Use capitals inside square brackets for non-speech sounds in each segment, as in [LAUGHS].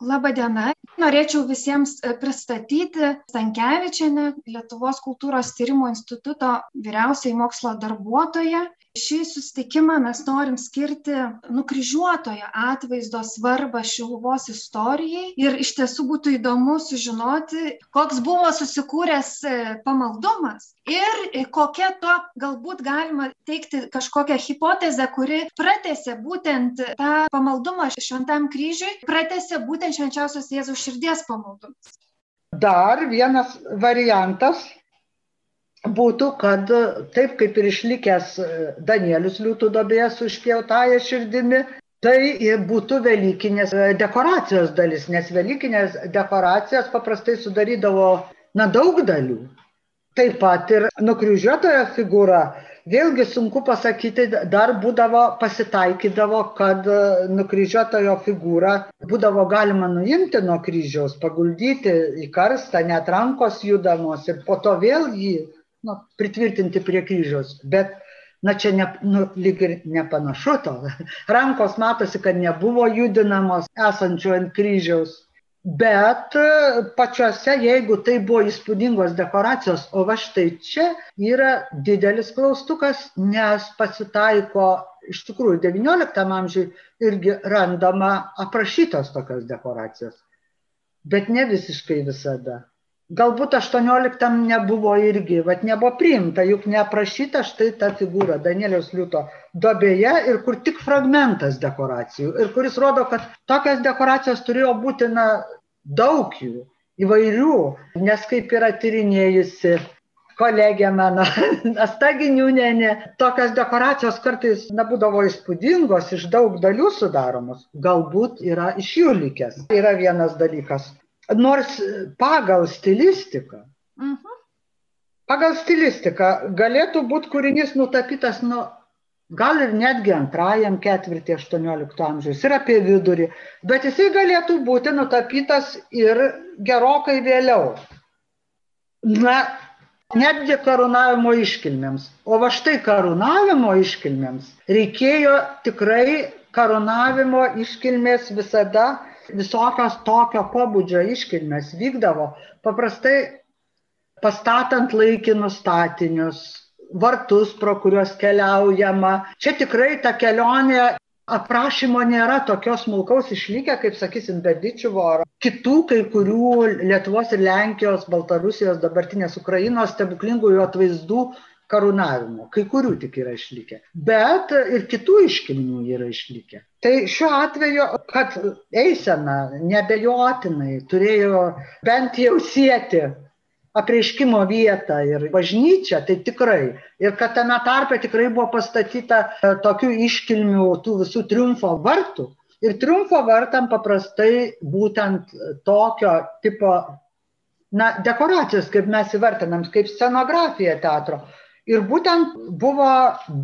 Labą dieną. Norėčiau visiems e, pristatyti Stankevičianę, Lietuvos kultūros tyrimo instituto vyriausiai mokslo darbuotoją. Šį susitikimą mes norim skirti nukryžiuotojo atvaizdo svarbą Šiluvos istorijai ir iš tiesų būtų įdomu sužinoti, koks buvo susikūręs e, pamaldumas ir e, kokia to galbūt galima teikti kažkokią hipotezę, kuri pratėsi būtent tą pamaldumą šventam kryžiui, pratėsi būtent švenčiausios Jėzaus širdies pamaldumas. Dar vienas variantas būtų, kad taip kaip ir išlikęs Danielius liūtų dobėje su išpjautąją širdimi, tai būtų Velykinės dekoracijos dalis, nes Velykinės dekoracijos paprastai sudarydavo na, daug dalių. Taip pat ir nukryžiuotojo figūra, vėlgi sunku pasakyti, dar būdavo, pasitaikydavo, kad nukryžiuotojo figūrą būdavo galima nuimti nuo kryžiaus, paguldyti į karstą, net rankos judamos ir po to vėl jį nu, pritvirtinti prie kryžiaus. Bet, na čia ne, nu, lyg ir nepanašu to. [LAUGHS] Rankos matosi, kad nebuvo judinamos esančių ant kryžiaus. Bet pačiuose, jeigu tai buvo įspūdingos dekoracijos, o va štai čia yra didelis klaustukas, nes pasitaiko iš tikrųjų XIX amžiui irgi randama aprašytos tokios dekoracijos. Bet ne visiškai visada galbūt aštuonioliktam nebuvo irgi vat nebuvo priimta juk neaprašyta štai ta figūra danieliaus liūto duobėje ir kur tik fragmentas dekoracijų ir kuris rodo kad tokios dekoracijos turėjo būti na daug jų įvairių nes kaip yra tyrinėjusi kolegė mano [LAUGHS] asta giniūnienė tokios dekoracijos kartais na būdavo įspūdingos iš daug dalių sudaromos galbūt yra iš jų likęs. Yra vienas dalykas nors pagal stilistiką, Mhm. pagal stilistiką galėtų būti kūrinys nutapytas, nu, gal ir netgi antrajam ketvirtį 18 amžiaus ir apie vidurį, bet jisai galėtų būti nutapytas ir gerokai vėliau. Na, netgi karūnavimo iškilmėms. O va štai karūnavimo iškilmėms reikėjo tikrai karūnavimo iškilmės visada visokios tokio pobūdžio iškilmės vykdavo paprastai pastatant laikinus statinius, vartus, pro kuriuos keliaujama. Čia tikrai ta kelionė aprašymo nėra tokios smulkaus išlikę, kaip sakysim, Berdičiuvo ar kitų kai kurių Lietuvos ir Lenkijos, Baltarusijos, dabartinės Ukrainos stebuklingųjų atvaizdų karūnavimo. Kai kurių tik yra išlikę. Bet ir kitų iškilmių yra išlikę. Tai šiuo atveju, kad eisena nebejotinai turėjo bent jau sieti apreiškimo vietą ir bažnyčią, tai tikrai. Ir kad tame tarpe tikrai buvo pastatyta tokių iškilmių, tų visų triumfo vartų. Ir triumfo vartam paprastai būtent tokio tipo, na, dekoracijos, kaip mes įvertinam, kaip scenografija teatro. Ir būtent buvo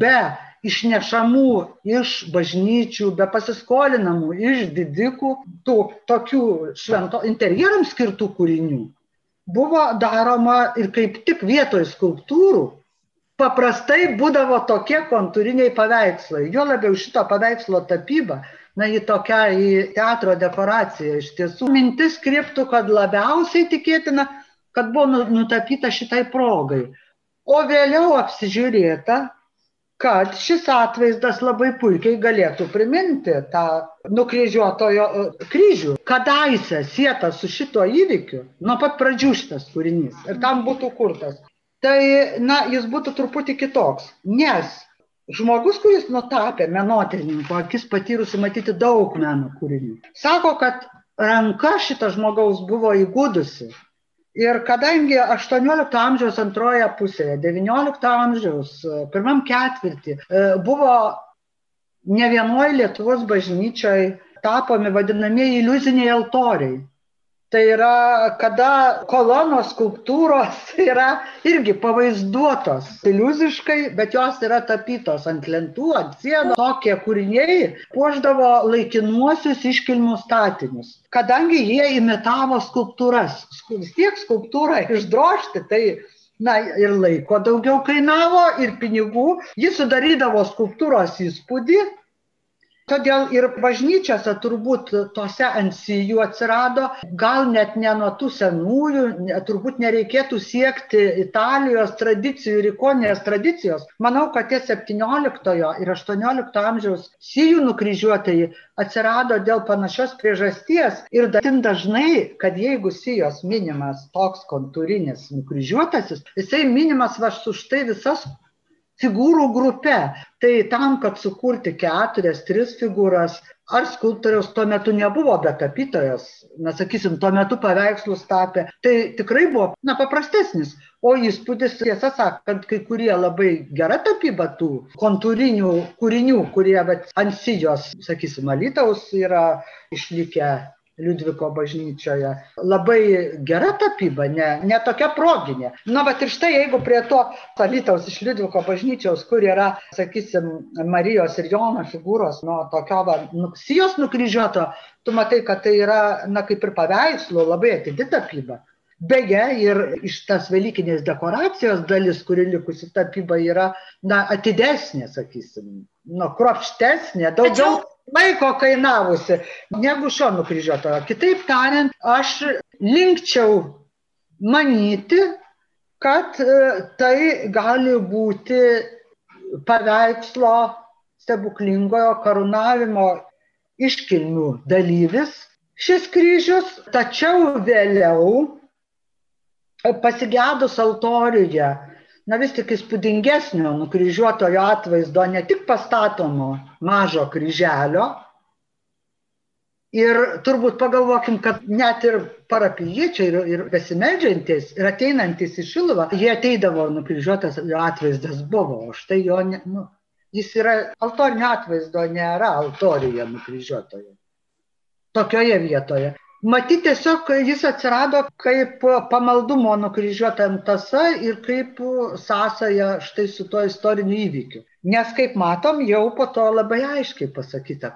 be išnešamų iš bažnyčių, be pasiskolinamų iš didikų, tų tokių švento interjerams skirtų kūrinių, buvo daroma ir kaip tik vietoj skulptūrų paprastai būdavo tokie kontūriniai paveikslai. Jo labiau šito paveikslo tapyba, na, į tokią į teatro dekoraciją. Iš tiesų, mintis kryptų, kad labiausiai tikėtina, kad buvo nu, nutapyta šitai progai. O vėliau apsižiūrėta, kad šis atvaizdas labai puikiai galėtų priminti tą nukryžiuotojo kryžių. Kadaise sieta su šito įvykiu, nuo pat pradžių šitas kūrinys ir tam būtų kurtas. Tai, na, jis būtų truputį kitoks, nes žmogus, kuris nutapė menotrininko akis patyrusi matyti daug meno kūrinių, sako, kad ranka šito žmogaus buvo įgudusi Ir kadangi 18 amžiaus antroje pusėje, 19 amžiaus pirmam ketvirtį buvo ne vienoje Lietuvos bažnyčioje tapomi vadinamieji iliuziniai altoriai. Tai yra, kada kolonos skulptūros [LAUGHS] yra irgi pavaizduotos iliuziškai, bet jos yra tapytos ant lentų, ant sienų. Tokie kūriniai puoždavo laikinuosius iškilmių statinius. Kadangi jie imitavo skulptūras, vis tiek skulptūrą išdrošti, tai na ir laiko daugiau kainavo, ir pinigų. Jis sudarydavo skulptūros įspūdį Todėl ir bažnyčiose turbūt tose ant sijų atsirado, gal net ne nuo tų senųjų, turbūt nereikėtų siekti Italijos tradicijų ir ikonės tradicijos. Manau, kad tie 17 ir 18 amžiaus sijų nukryžiuotojai atsirado dėl panašios priežasties ir datin dažnai, kad jeigu sijos minimas toks kontūrinis nukryžiuotasis, jisai minimas va už tai visas figūrų grupe. Tai tam, kad sukurti keturias, tris figūras, ar skulptoriaus tuo metu nebuvo, bet tapytojas, mes sakysim, tuo metu paveikslus tapė, tai tikrai buvo, na, paprastesnis. O įspūdis, tiesą sakant, kai kurie labai gera tapyba tų kontūrinių kūrinių, kurie bet, ant sijos, sakysim, Alytaus yra išlikę Liudviko bažnyčioje. Labai gera tapyba, ne, ne tokia proginė. Na, bet ir štai jeigu prie to Alytaus iš Liudviko bažnyčiaus, kur yra, sakysim, Marijos ir Jono figūros, nuo tokio va, nu, sijos nukryžiuoto, tu matai, kad tai yra, na, kaip ir paveikslų, labai atidi tapyba. Beje, ir iš tas Velykinės dekoracijos dalis, kuri likusi tapyba yra, na, atidesnė, sakysim, nu, kropštesnė, daugiau. Tačiau laiko kainavusi negu šio nukryžiuotojo. Kitaip tariant, aš linkčiau manyti, kad e, tai gali būti paveikslo stebuklingojo karūnavimo iškilmių dalyvis šis kryžius, tačiau vėliau pasigėdus altoriuje na vis tik įspūdingesnio nukryžiuotojo atvaizdo, ne tik pastatomo mažo kryželio. Ir turbūt pagalvokim, kad net ir parapijiečiai ir, ir besimeldžiantis ir ateinantis į Šiluvą, jie ateidavo nukryžiuotas atvaizdas buvo, o štai jo, ne, nu, jis yra altorinio atvaizdo, nėra altorija nukryžiuotojo. Tokioje vietoje. Matyt, tiesiog jis atsirado kaip pamaldumo nukryžiuotam tasa ir kaip sąsaja štai su tuo istoriniu įvykiu. Nes, kaip matom, jau po to labai aiškiai pasakyta,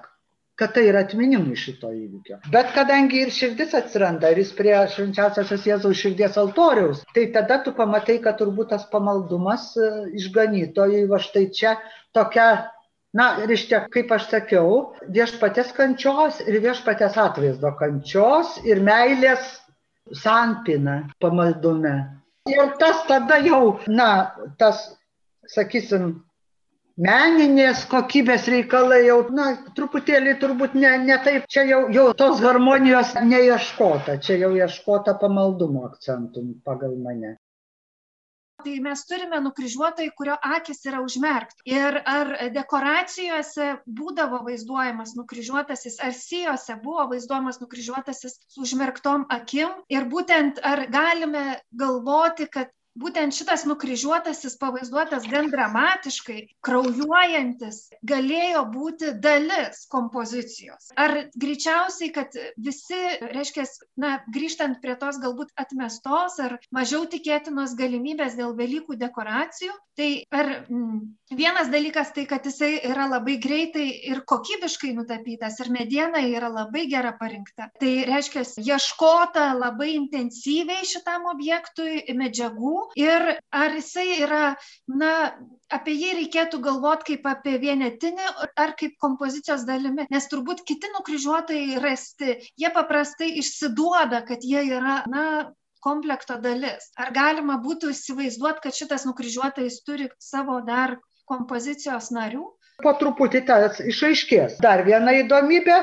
kad tai yra atminimai šito įvykio. Bet kadangi ir širdis atsiranda, ir jis prie švenčiausiosios Jėzaus širdies altoriaus, tai tada tu pamatai, kad turbūt tas pamaldumas išganytojui va štai čia tokia Na, reiškia, kaip aš sakiau, viešpatės kančios ir viešpatės atvaizdo kančios ir meilės sampina pamaldume. Ir tas tada jau, na, tas, sakysim, meninės kokybės reikalai jau, na, truputėlį turbūt ne, ne taip, čia jau, jau tos harmonijos neieškota, čia jau ieškota pamaldumo akcentų pagal mane tai mes turime nukryžiuotojai, kurio akis yra užmerkti. Ir ar dekoracijose būdavo vaizduojamas nukryžiuotasis, ar sijose buvo vaizduojamas nukryžiuotasis su užmerktom akim. Ir būtent ar galime galvoti, kad būtent šitas nukryžiuotasis pavaizduotas gan dramatiškai, kraujuojantis, galėjo būti dalis kompozicijos. Ar greičiausiai, kad visi, reiškia, na, grįžtant prie tos galbūt atmestos ar mažiau tikėtinos galimybės dėl Velykų dekoracijų, tai ar mm, vienas dalykas tai, kad jisai yra labai greitai ir kokybiškai nutapytas ir mediena yra labai gera parinkta. Tai reiškia, ieškota labai intensyviai šitam objektui medžiagų ir ar jisai yra, na, apie jį reikėtų galvoti kaip apie vienetinį ar kaip kompozicijos dalimi, nes turbūt kiti nukryžiuotojai rasti, jie paprastai išsiduoda, kad jie yra, na, komplekto dalis. Ar galima būtų įsivaizduoti, kad šitas nukryžiuotojas turi savo dar kompozicijos narių? Po truputį tas išaiškės. Dar viena įdomybė,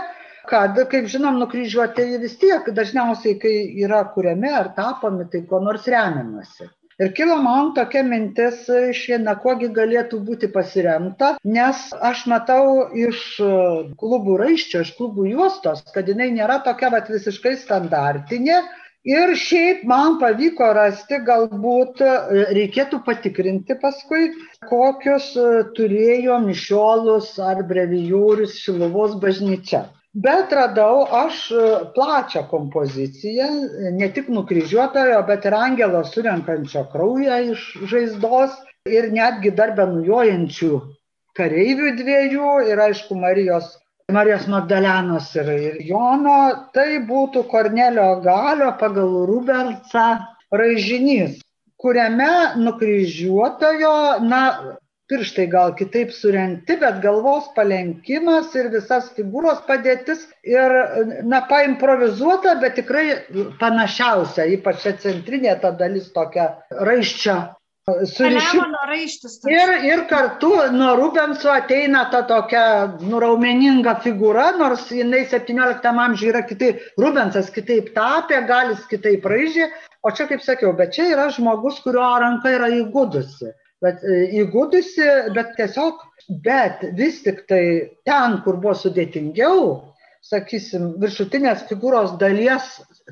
kad, kaip žinom, nukryžiuotieji vis tiek dažniausiai, kai yra kuriami ar tapomi, tai ko nors remiamasi. Ir kilo man tokia mintis, šiandien, kuogi galėtų būti pasiremta, nes aš matau iš klubų raiščio, iš klubų juostos, kad jinai nėra tokia vat, visiškai standartinė. Ir šiaip man pavyko rasti, galbūt reikėtų patikrinti paskui, kokius turėjo mišiolus ar brevijorius Šiluvos bažnyčia bet radau aš e, plačią kompoziciją, ne tik nukryžiuotojo, bet ir angelo surenkančio kraują iš žaizdos ir netgi dar be nujojančių kareivių dviejų ir aišku Marijos, Marijos Magdalenos ir, ir Jono, tai būtų Kornelio galio pagal Rubertsą raižinys, kuriame nukryžiuotojo, na, pirštai gal kitaip surenti, bet galvos palenkimas ir visas figūros padėtis ir, na, paimprovizuota, bet tikrai panašiausia, ypač čia centrinė ta dalis tokia raiščia. Surišti. Ir, ir kartu nuo Rubenso ateina ta tokia nuraumeninga figūra, nors jinai 17 amžiuje yra kitaip, Rubensas kitaip tapė, galis kitaip raižė, o čia kaip sakiau, bet čia yra žmogus, kurio ranka yra įgudusi bet e, įgudusi, bet tiesiog, bet vis tik tai ten, kur buvo sudėtingiau, sakysim, viršutinės figūros dalies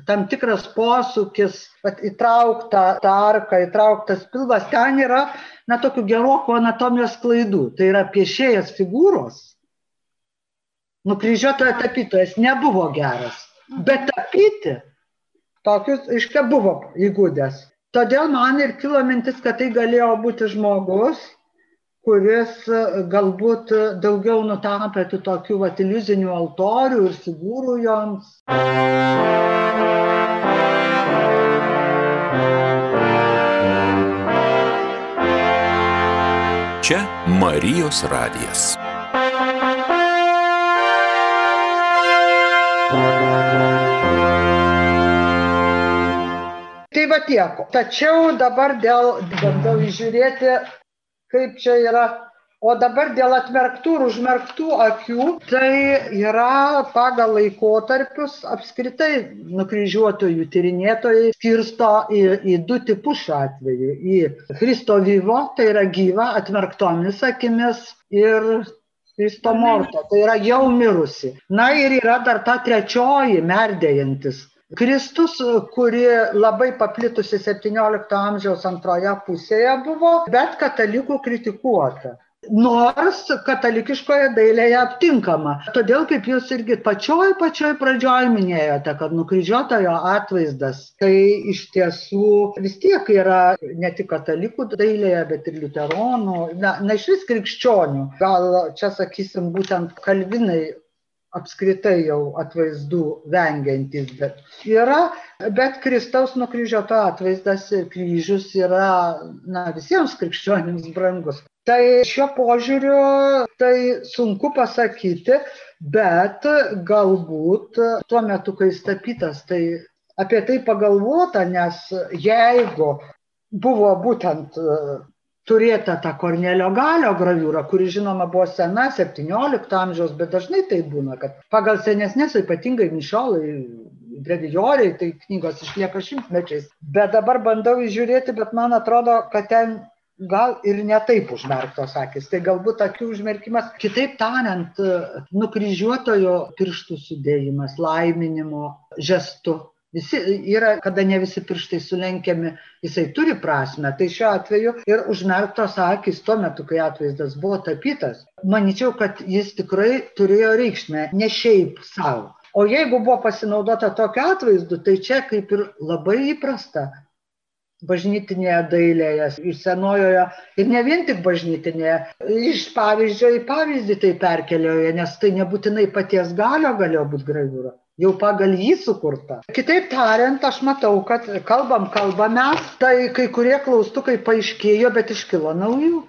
tam tikras posūkis, įtraukta tarka, įtrauktas pilvas, ten yra, na, tokių gerokų anatomijos klaidų. Tai yra piešėjas figūros, nukryžiuotojo tapytojas nebuvo geras, bet tapyti tokius, iškia, buvo įgūdęs. Todėl man ir kilo mintis, kad tai galėjo būti žmogus, kuris e, galbūt daugiau nutapė tų tokių vat, iliuzinių altorių ir figūrų joms. Čia Marijos radijas. Tai va tiek. Tačiau dabar dėl, bandau įžiūrėti, kaip čia yra. O dabar dėl atmerktų ir užmerktų akių, tai yra pagal laikotarpius apskritai nukryžiuotojų tyrinėtojai skirsto į, į du tipus šiuo atveju. Į Kristo vyvo, tai yra gyva, atmerktomis akimis ir Kristo morto, tai yra jau mirusi. Na ir yra dar ta trečioji merdėjantis Kristus, kuri labai paplitusi 17 amžiaus antroje pusėje buvo, bet katalikų kritikuota. Nors katalikiškoje dailėje aptinkama. Todėl, kaip jūs irgi pačioj, pačioj pradžioj minėjote, kad nukryžiuotojo atvaizdas, tai iš tiesų vis tiek yra ne tik katalikų dailėje, bet ir liuteronų, na, na iš vis krikščionių. Gal čia sakysim, būtent kalvinai apskritai jau atvaizdų vengiantis, bet yra, bet Kristaus nukryžiuoto atvaizdas ir kryžius yra na, visiems krikščionims brangus. Tai šiuo požiūriu tai sunku pasakyti, bet galbūt tuo metu, kai jis tapytas, tai apie tai pagalvota, nes jeigu buvo būtent turėta ta Kornelio galio graviūra, kuri žinoma buvo sena 17 amžiaus, bet dažnai tai būna, kad pagal senesnės, ypatingai mišolai, brevijoriai, tai knygos išlieka šimtmečiais. Bet dabar bandau įžiūrėti, bet man atrodo, kad ten gal ir netaip užmerktos akis. Tai galbūt akių užmerkimas, kitaip tariant, nukryžiuotojo pirštų sudėjimas, laiminimo žestu Visi yra, kada ne visi pirštai sulenkiami, jisai turi prasme. Tai šiuo atveju ir užmerktos akis tuo metu, kai atvaizdas buvo tapytas, manyčiau, kad jis tikrai turėjo reikšmę, ne šiaip savo. O jeigu buvo pasinaudota tokiu atvaizdu, tai čia kaip ir labai įprasta bažnytinėje dailėje, iš senojoje ir ne vien tik bažnytinėje, iš pavyzdžio į pavyzdį tai perkelioje, nes tai nebūtinai paties galio galėjo būti gravūra jau pagal jį sukurta. Kitaip tariant, aš matau, kad kalbam kalbame, tai kai kurie klaustukai paaiškėjo, bet iškilo naujų.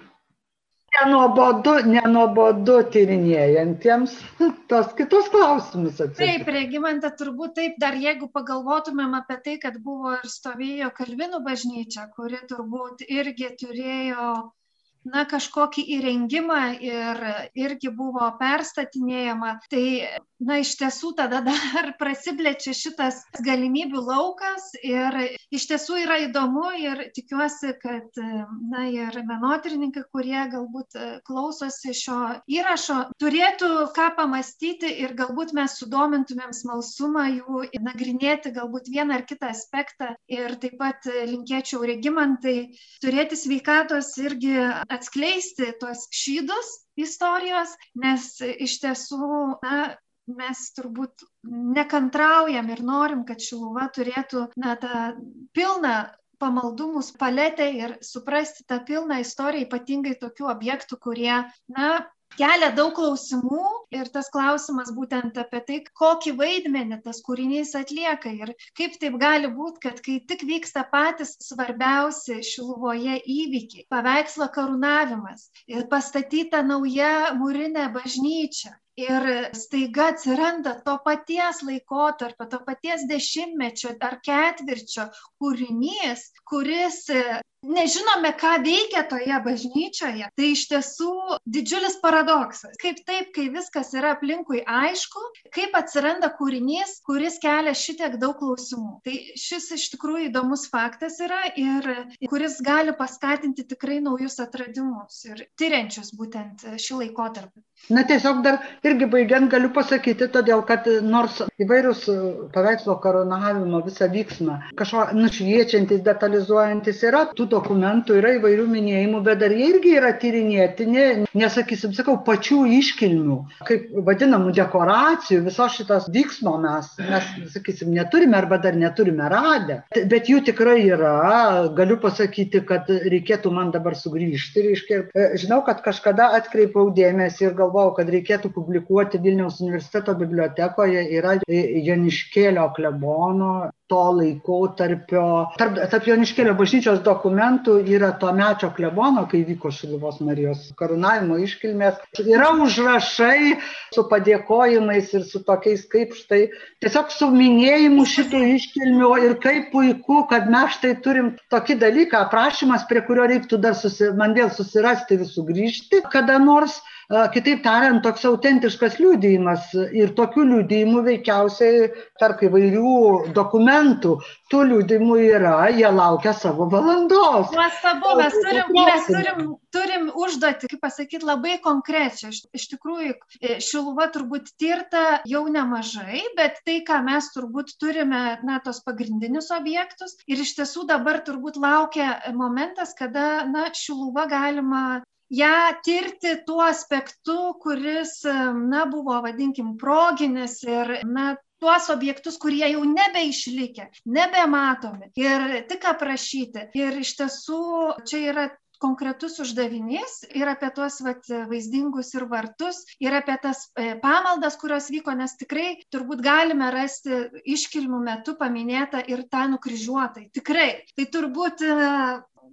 Nenobodu, nenobodu tyrinėjantiems [LAUGHS] tos kitus klausimus atsakyti. Taip, regimantė, turbūt taip, dar jeigu pagalvotumėm apie tai, kad buvo ir stovėjo Kalvinų bažnyčia, kuri turbūt irgi turėjo na kažkokį įrengimą ir irgi buvo perstatinėjama. Tai na iš tiesų tada dar [LAUGHS] prasiplečia šitas galimybių laukas ir iš tiesų yra įdomu ir tikiuosi kad na ir menotyrininkai kurie galbūt klausosi šio įrašo turėtų ką pamąstyti ir galbūt mes sudomintumėm smalsumą jų nagrinėti galbūt vieną ar kitą aspektą. Ir taip pat linkėčiau regimantai turėti sveikatos irgi atskleisti tuos šydus istorijos, nes iš tiesų, na, mes turbūt nekantraujam ir norim, kad Šiluva turėtų na, tą pilną pamaldumus paletę ir suprasti tą pilną istoriją, ypatingai tokių objektų, kurie, na, kelia daug klausimų ir tas klausimas būtent apie tai, kokį vaidmenį tas kūrinys atlieka ir kaip taip gali būti, kad kai tik vyksta patys svarbiausi Šiluvoje įvykiai, paveikslo karūnavimas ir pastatyta nauja mūrinė bažnyčia, ir staiga atsiranda to paties laikotarpio, to paties dešimtmečio ar ketvirčio kūrinys, kuris nežinome, ką veikia toje bažnyčioje, tai iš tiesų didžiulis paradoksas. Kaip taip, kai viskas yra aplinkui aišku, kaip atsiranda kūrinys, kuris kelia šitiek daug klausimų. Tai šis iš tikrųjų įdomus faktas yra ir kuris gali paskatinti tikrai naujus atradimus ir tyriančius būtent šį laikotarpį. Na tiesiog dar irgi baigiant galiu pasakyti, todėl kad nors įvairius paveikslo karūnavimo visą vyksmą kažko nušviečiantis, detalizuojantis yra, tų dokumentų yra įvairių minėjimų, bet dar jie irgi yra tyrinėtini, nesakysim, sakau, pačių iškilmių, kaip vadinamų dekoracijų, viso šitos vyksmo mes, mes, sakysim, neturime arba dar neturime radę, bet jų tikrai yra, galiu pasakyti, kad reikėtų man dabar sugrįžti, reiškia, žinau, kad kažkada atkreipiau dėmesį ir gal galvojau, kad reikėtų publikuoti Vilniaus universiteto bibliotekoje, yra Joniškėlio klebono to laikotarpio, tarp, tarp Joniškėlio bažnyčios dokumentų yra to mečio klebono, kai vyko Šiluvos Marijos karūnavimo iškilmės. Yra užrašai su padėkojimais ir su tokiais kaip štai, tiesiog su minėjimu šitų iškilmių ir kaip puiku, kad mes štai turim tokį dalyką, aprašymas, prie kurio reiktų dar susi, man vėl susirasti ir sugrįžti kada nors. Kitaip tariant, toks autentiškas liūdėjimas ir tokių liūdėjimų veikiausiai tarp įvairių dokumentų, tų liūdimų yra, jie laukia savo valandos. Nuostabu, mes turim, mes turim, turim užduoti, kaip pasakyti, labai konkrečią. Iš, iš tikrųjų, e, Šiluva turbūt tirta jau nemažai, bet tai, ką mes turbūt turime, na, tos pagrindinius objektus ir iš tiesų dabar turbūt laukia momentas, kada, na, Šiluva galima ją tirti tuo aspektu, kuris, na, buvo, vadinkim, proginis ir, na, tuos objektus, kurie jau nebeišlikę, nebematomi ir tik aprašyti. Ir iš tiesų čia yra konkretus uždavinys ir apie tuos vat, vaizdingus ir vartus, ir apie tas e, pamaldas, kurios vyko, nes tikrai turbūt galime rasti iškilmių metu paminėtą ir tą nukryžiuotą. Tikrai. Tai turbūt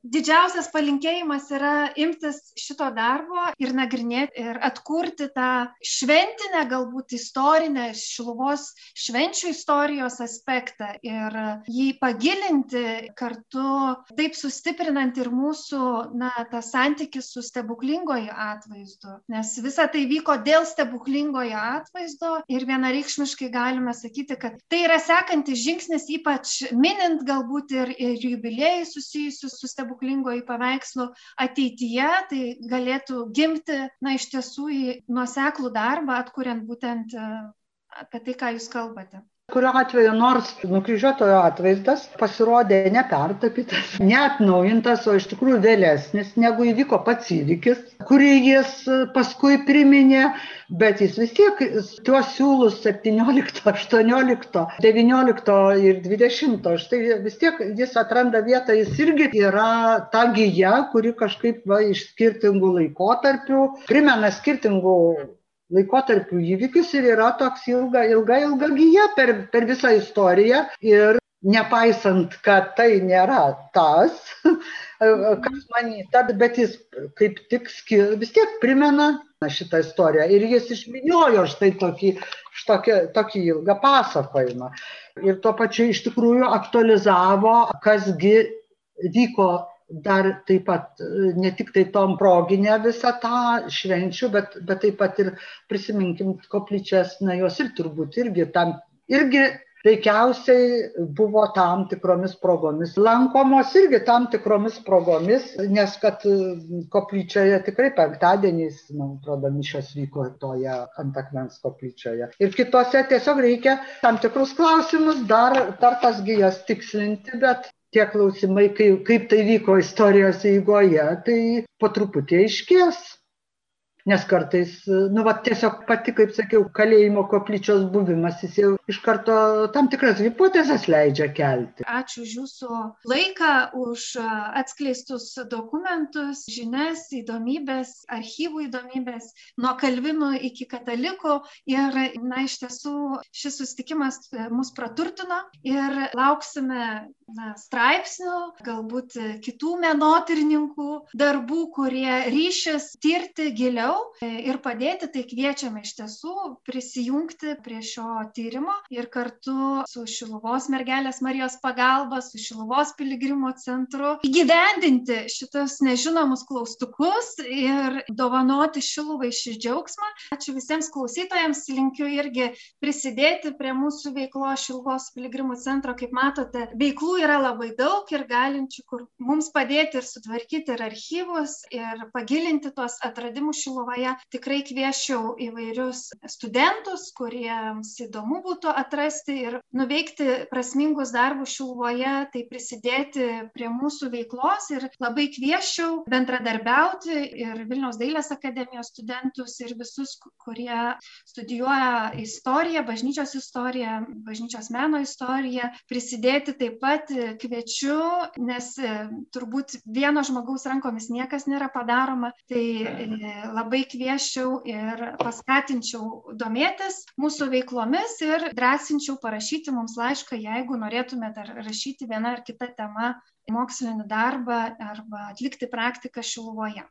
didžiausias palinkėjimas yra imtis šito darbo ir nagrinėti ir atkurti tą šventinę, galbūt istorinę Šiluvos švenčių istorijos aspektą ir jį pagilinti kartu, taip sustiprinant ir mūsų, na, tą santykį su stebuklingoju atvaizdu. Nes visa tai vyko dėl stebuklingojo atvaizdo ir vienareikšmiškai galime sakyti, kad tai yra sekantis žingsnis, ypač minint galbūt ir, ir jubiliejai susijusius su stebuklingoju stebuklingoji paveikslų ateityje, tai galėtų gimti, na, iš tiesų į nuoseklų darbą, atkuriant būtent e, apie tai, ką jūs kalbate kuriuo atveju nors nukryžiuotojo atvaizdas pasirodė nepertapytas, neatnaujintas, o iš tikrųjų vėlesnis negu įvyko pats įvykis, kurį jis paskui priminė, bet jis vis tiek tuos siūlus 17, 18, 19 ir 20, štai vis tiek jis atranda vietą, jis irgi yra ta gyja, kuri kažkaip va, iš skirtingų laikotarpių primena skirtingų laikotarpių įvykius ir yra toks ilga, ilga, ilga gyja per, per visą istoriją. Ir nepaisant, kad tai nėra tas, [LAUGHS] kas manyta, bet jis kaip tik skir, vis tiek primena šitą istoriją. Ir jis išminiojo štai tokį, šitokį, tokį ilgą pasakojimą. Ir tuo pačiu iš tikrųjų aktualizavo, kasgi vyko dar taip pat ne tik tai tom proginę visą tą švenčių, bet, bet taip pat ir prisiminkim koplyčias, na jos ir turbūt irgi tam, irgi veikiausiai buvo tam tikromis progomis lankomos irgi tam tikromis progomis, nes kad koplyčioje tikrai penktadieniais, man atrodo, mišos vyko toje ant akmens koplyčioje. Ir kitose tiesiog reikia tam tikrus klausimus dar, dar tas gijas tikslinti, bet tie klausimai, kaip, kaip tai vyko istorijos eigoje, tai po truputį aiškės. Nes kartais nu vat tiesiog pati kaip sakiau kalėjimo koplyčios buvimas jis jau iš karto tam tikras hipotezes leidžia kelti. Ačiū už jūsų laiką už atskleistus dokumentus žinias įdomybes archyvų įdomybes nuo kalvinų iki katalikų. Ir na iš tiesų šis susitikimas mus praturtino ir lauksime na straipsnių galbūt kitų menotyrininkų darbų kurie ryšis tirti giliau ir padėti tai kviečiame iš tiesų prisijungti prie šio tyrimo ir kartu su šiluvos mergelės marijos pagalba su šiluvos piligrimų centru įgyvendinti šitus nežinomus klaustukus ir dovanoti šiluvai šį džiaugsmą. Ačiū visiems klausytojams linkiu irgi prisidėti prie mūsų veiklos šiluvos piligrimų centro. Kaip matote veiklų yra labai daug ir galinčių kur mums padėti ir sutvarkyti ir archyvus ir pagilinti tuos atradimus šiluvoje tikrai kviesčiau įvairius studentus kuriems įdomu būtų atrasti ir nuveikti prasmingus darbus šiluvoje tai prisidėti prie mūsų veiklos. Ir labai kviesčiau bendradarbiauti ir vilniaus dailės akademijos studentus ir visus kurie studijuoja istoriją bažnyčios istoriją bažnyčios meno istoriją. Prisidėti taip pat kviečiu nes turbūt vieno žmogaus rankomis niekas nėra padaroma. Tai labai kviesčiau ir paskatinčiau domėtis mūsų veiklomis ir drąsinčiau parašyti mums laišką jeigu norėtumėt ar rašyti viena ar kita tema mokslinį darbą arba atlikti praktiką šiluvoje